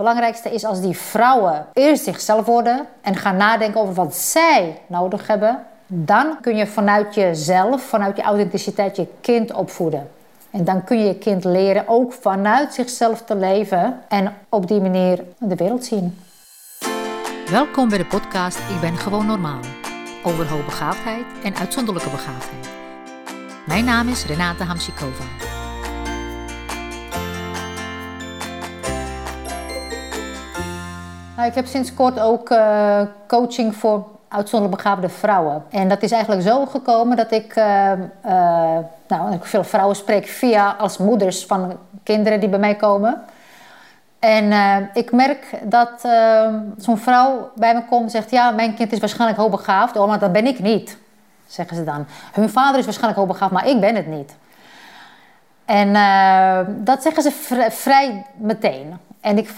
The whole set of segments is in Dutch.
belangrijkste is als die vrouwen eerst zichzelf worden en gaan nadenken over wat zij nodig hebben, dan kun je vanuit jezelf, vanuit je authenticiteit, je kind opvoeden. En dan kun je je kind leren ook vanuit zichzelf te leven en op die manier de wereld zien. Welkom bij de podcast Ik ben gewoon normaal. Over hoogbegaafdheid en uitzonderlijke begaafdheid. Mijn naam is Renate Hamsikova. Ik heb sinds kort ook uh, coaching voor uitzonderlijk begaafde vrouwen. En dat is eigenlijk zo gekomen dat ik, uh, uh, nou, ik veel vrouwen spreek via als moeders van kinderen die bij mij komen. En ik merk dat zo'n vrouw bij me komt en zegt: Ja, mijn kind is waarschijnlijk hoogbegaafd. Oh, maar dat ben ik niet, zeggen ze dan. Hun vader is waarschijnlijk hoogbegaafd, maar ik ben het niet. En dat zeggen ze vrij meteen. En ik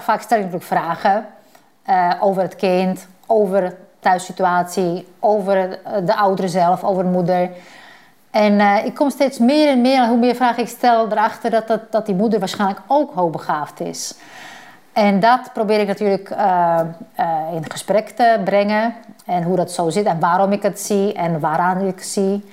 vaak stel ik natuurlijk vragen uh, over het kind, over de thuissituatie, over de ouderen zelf, over de moeder. En uh, ik kom steeds meer en meer, hoe meer vragen ik stel, erachter dat, dat, dat die moeder waarschijnlijk ook hoogbegaafd is. En dat probeer ik natuurlijk in gesprek te brengen. En hoe dat zo zit en waarom ik het zie en waaraan ik zie.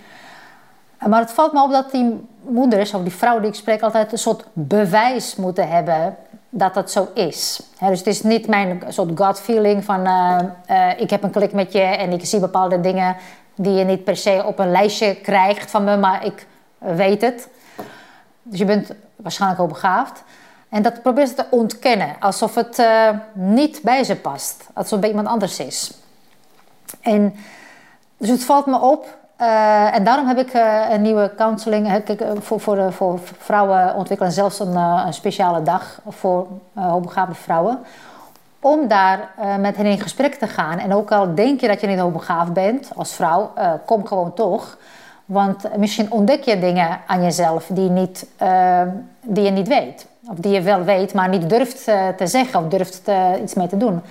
Maar het valt me op dat die moeders, of die vrouwen die ik spreek, altijd een soort bewijs moeten hebben dat dat zo is. dus het is niet mijn soort gut feeling van uh, uh, ik heb een klik met je en ik zie bepaalde dingen die je niet per se op een lijstje krijgt van me, maar ik weet het. Dus je bent waarschijnlijk ook begaafd. En dat probeert ze te ontkennen, alsof het uh, niet bij ze past, alsof het bij iemand anders is. En dus het valt me op uh, en daarom heb ik uh, een nieuwe counseling heb ik, uh, voor, voor, voor vrouwen ontwikkelen. Zelfs een, een speciale dag voor hoogbegaafde vrouwen. Om daar met hen in gesprek te gaan. En ook al denk je dat je niet hoogbegaafd bent als vrouw, kom gewoon toch. Want misschien ontdek je dingen aan jezelf die, niet, die je niet weet. Of die je wel weet, maar niet durft te zeggen of durft iets mee te doen.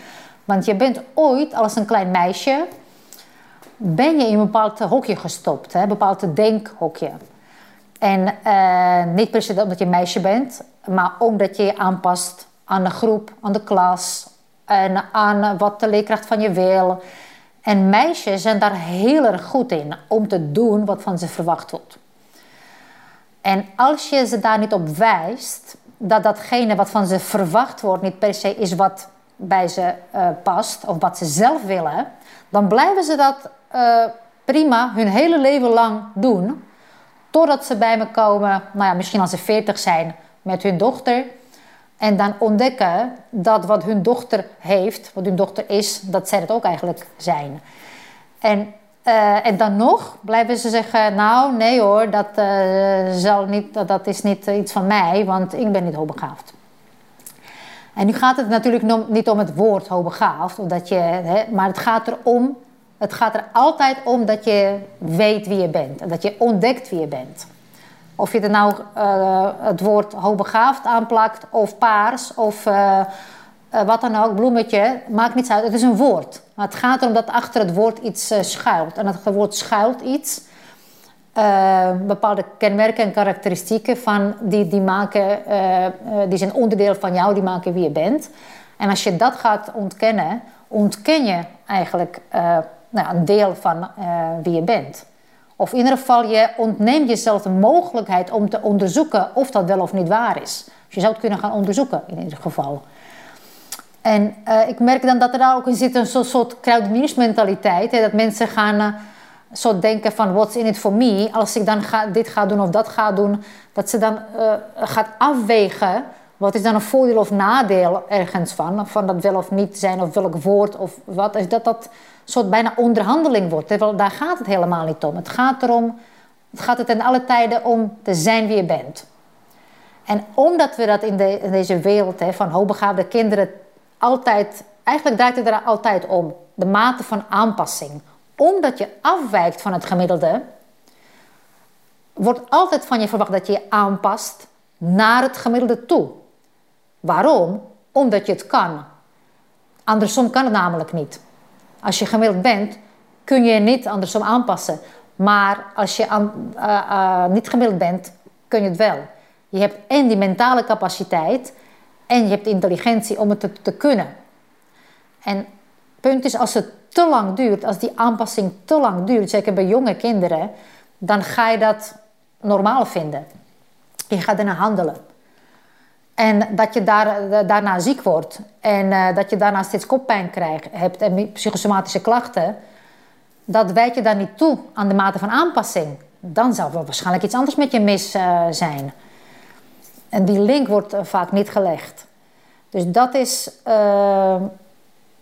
Want je bent ooit als een klein meisje ben je in een bepaald hokje gestopt, hè? een bepaald denkhokje. En uh, niet per se omdat je meisje bent, maar omdat je je aanpast aan de groep, aan de klas en aan wat de leerkracht van je wil. En meisjes zijn daar heel erg goed in om te doen wat van ze verwacht wordt. En als je ze daar niet op wijst, dat datgene wat van ze verwacht wordt niet per se is wat bij ze uh, past of wat ze zelf willen, dan blijven ze dat uh, prima hun hele leven lang doen. Totdat ze bij me komen, nou ja, misschien als ze 40 zijn, met hun dochter. En dan ontdekken dat wat hun dochter heeft, wat hun dochter is, dat zij het ook eigenlijk zijn. En, uh, en dan nog blijven ze zeggen: Nou, nee hoor, dat, zal niet, dat, dat is niet iets van mij, want ik ben niet hoogbegaafd. En nu gaat het natuurlijk niet om het woord hoogbegaafd, omdat je, hè, maar het gaat erom het gaat er altijd om dat je weet wie je bent en dat je ontdekt wie je bent. Of je er nou uh, het woord hoogbegaafd aanplakt, of paars, of uh, uh, wat dan ook, bloemetje, maakt niets uit. Het is een woord. Maar het gaat erom dat achter het woord iets schuilt. En dat het woord schuilt iets. Bepaalde kenmerken en karakteristieken van die, die, maken, die zijn onderdeel van jou, die maken wie je bent. En als je dat gaat ontkennen, ontken je eigenlijk nou, een deel van wie je bent. Of in ieder geval, je ontneemt jezelf de mogelijkheid om te onderzoeken of dat wel of niet waar is. Dus je zou het kunnen gaan onderzoeken in ieder geval. En ik merk dan dat er daar ook in zit een soort, soort kruideniersmentaliteit. Hè, dat mensen gaan soort denken van what's in it for me. Als ik dan dit ga doen of dat ga doen. Dat ze dan uh, gaat afwegen. Wat is dan een voordeel of nadeel ergens van? Van dat wel of niet zijn of welk woord of wat. Is dat dat soort bijna onderhandeling wordt. Terwijl daar gaat het helemaal niet om. Het gaat erom, het gaat het in alle tijden om te zijn wie je bent. En omdat we dat in deze wereld hè, van hoogbegaafde kinderen altijd, eigenlijk draait het er altijd om. De mate van aanpassing. Omdat je afwijkt van het gemiddelde, wordt altijd van je verwacht dat je je aanpast naar het gemiddelde toe. Waarom? Omdat je het kan. Andersom kan het namelijk niet. Als je gemiddeld bent, kun je niet andersom aanpassen. Maar als je uh, uh, niet gemiddeld bent, kun je het wel. Je hebt en die mentale capaciteit En je hebt intelligentie om het te, te kunnen. En het punt is, als het te lang duurt, als die aanpassing te lang duurt, zeker bij jonge kinderen, dan ga je dat normaal vinden. Je gaat ernaar handelen. En dat je daar, daarna ziek wordt en uh, dat je daarna steeds koppijn krijgt, hebt en psychosomatische klachten, dat wijt je dan niet toe aan de mate van aanpassing. Dan zou er waarschijnlijk iets anders met je mis uh, zijn. En die link wordt vaak niet gelegd. Dus dat is.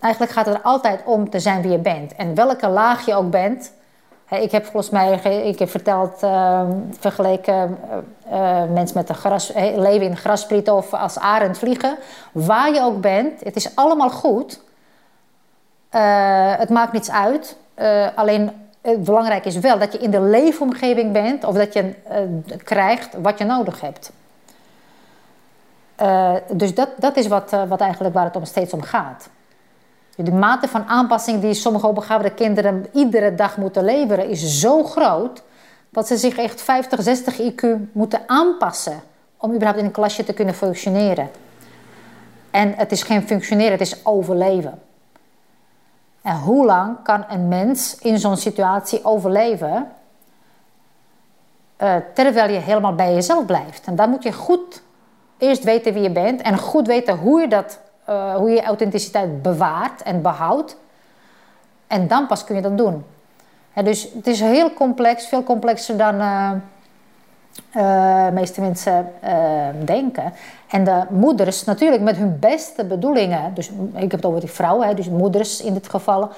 Eigenlijk gaat het er altijd om te zijn wie je bent. En welke laag je ook bent, ik heb volgens mij ik heb verteld, uh, vergeleken uh, mensen met een gras, leven in grasprieten of als arend vliegen. Waar je ook bent, het is allemaal goed. Het maakt niets uit. alleen belangrijk is wel dat je in de leefomgeving bent of dat je krijgt wat je nodig hebt. dus dat, dat is wat, wat eigenlijk waar het om steeds om gaat. De mate van aanpassing die sommige hoogbegaafde kinderen iedere dag moeten leveren is zo groot dat ze zich echt 50, 60 IQ moeten aanpassen om überhaupt in een klasje te kunnen functioneren. En het is geen functioneren, het is overleven. En hoe lang kan een mens in zo'n situatie overleven uh, terwijl je helemaal bij jezelf blijft? En dan moet je goed eerst weten wie je bent en goed weten hoe je dat uh, hoe je authenticiteit bewaart en behoudt. En dan pas kun je dat doen. dus het is heel complex, veel complexer dan uh, meeste mensen denken. En de moeders, natuurlijk met hun beste bedoelingen, dus ik heb het over die vrouwen, dus moeders in dit geval,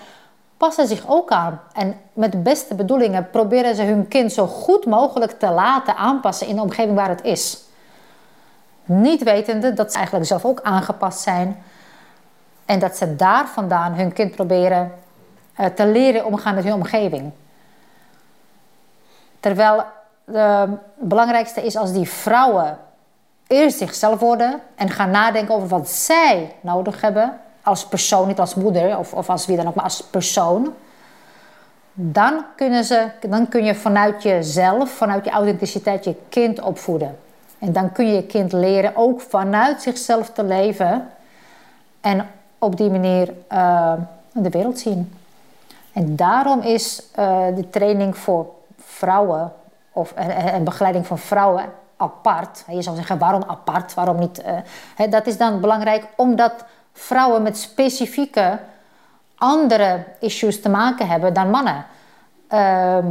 passen zich ook aan. En met de beste bedoelingen proberen ze hun kind zo goed mogelijk te laten aanpassen in de omgeving waar het is. Niet wetende dat ze eigenlijk zelf ook aangepast zijn. En dat ze daar vandaan hun kind proberen uh, te leren omgaan met hun omgeving. Terwijl het belangrijkste is als die vrouwen eerst zichzelf worden en gaan nadenken over wat zij nodig hebben. Als persoon, niet als moeder of, of als wie dan ook, maar als persoon. Dan, kunnen ze, dan kun je vanuit jezelf, vanuit je authenticiteit, je kind opvoeden. En dan kun je je kind leren ook vanuit zichzelf te leven en op die manier uh, de wereld zien. En daarom is uh, de training voor vrouwen of en, begeleiding van vrouwen apart. Je zou zeggen, waarom apart? Waarom niet? Uh, dat is dan belangrijk omdat vrouwen met specifieke andere issues te maken hebben dan mannen. Ehm,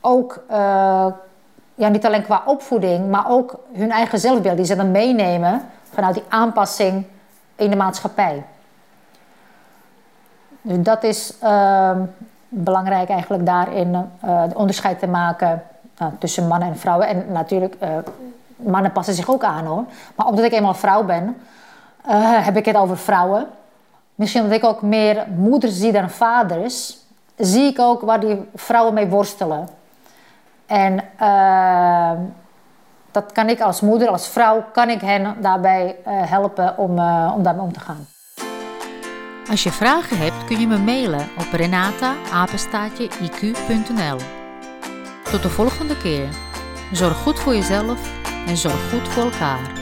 ook ja, niet alleen qua opvoeding, maar ook hun eigen zelfbeeld, die ze dan meenemen vanuit die aanpassing in de maatschappij. Dus dat is uh, belangrijk eigenlijk daarin uh, onderscheid te maken uh, tussen mannen en vrouwen. En natuurlijk, uh, mannen passen zich ook aan hoor. Maar omdat ik eenmaal vrouw ben, heb ik het over vrouwen. Misschien dat ik ook meer moeders zie dan vaders, zie ik ook waar die vrouwen mee worstelen. En uh, dat kan ik als moeder, als vrouw, kan ik hen daarbij uh, helpen om, uh, om daarmee om te gaan. Als je vragen hebt, kun je me mailen op renata-iq.nl. Tot de volgende keer. Zorg goed voor jezelf en zorg goed voor elkaar.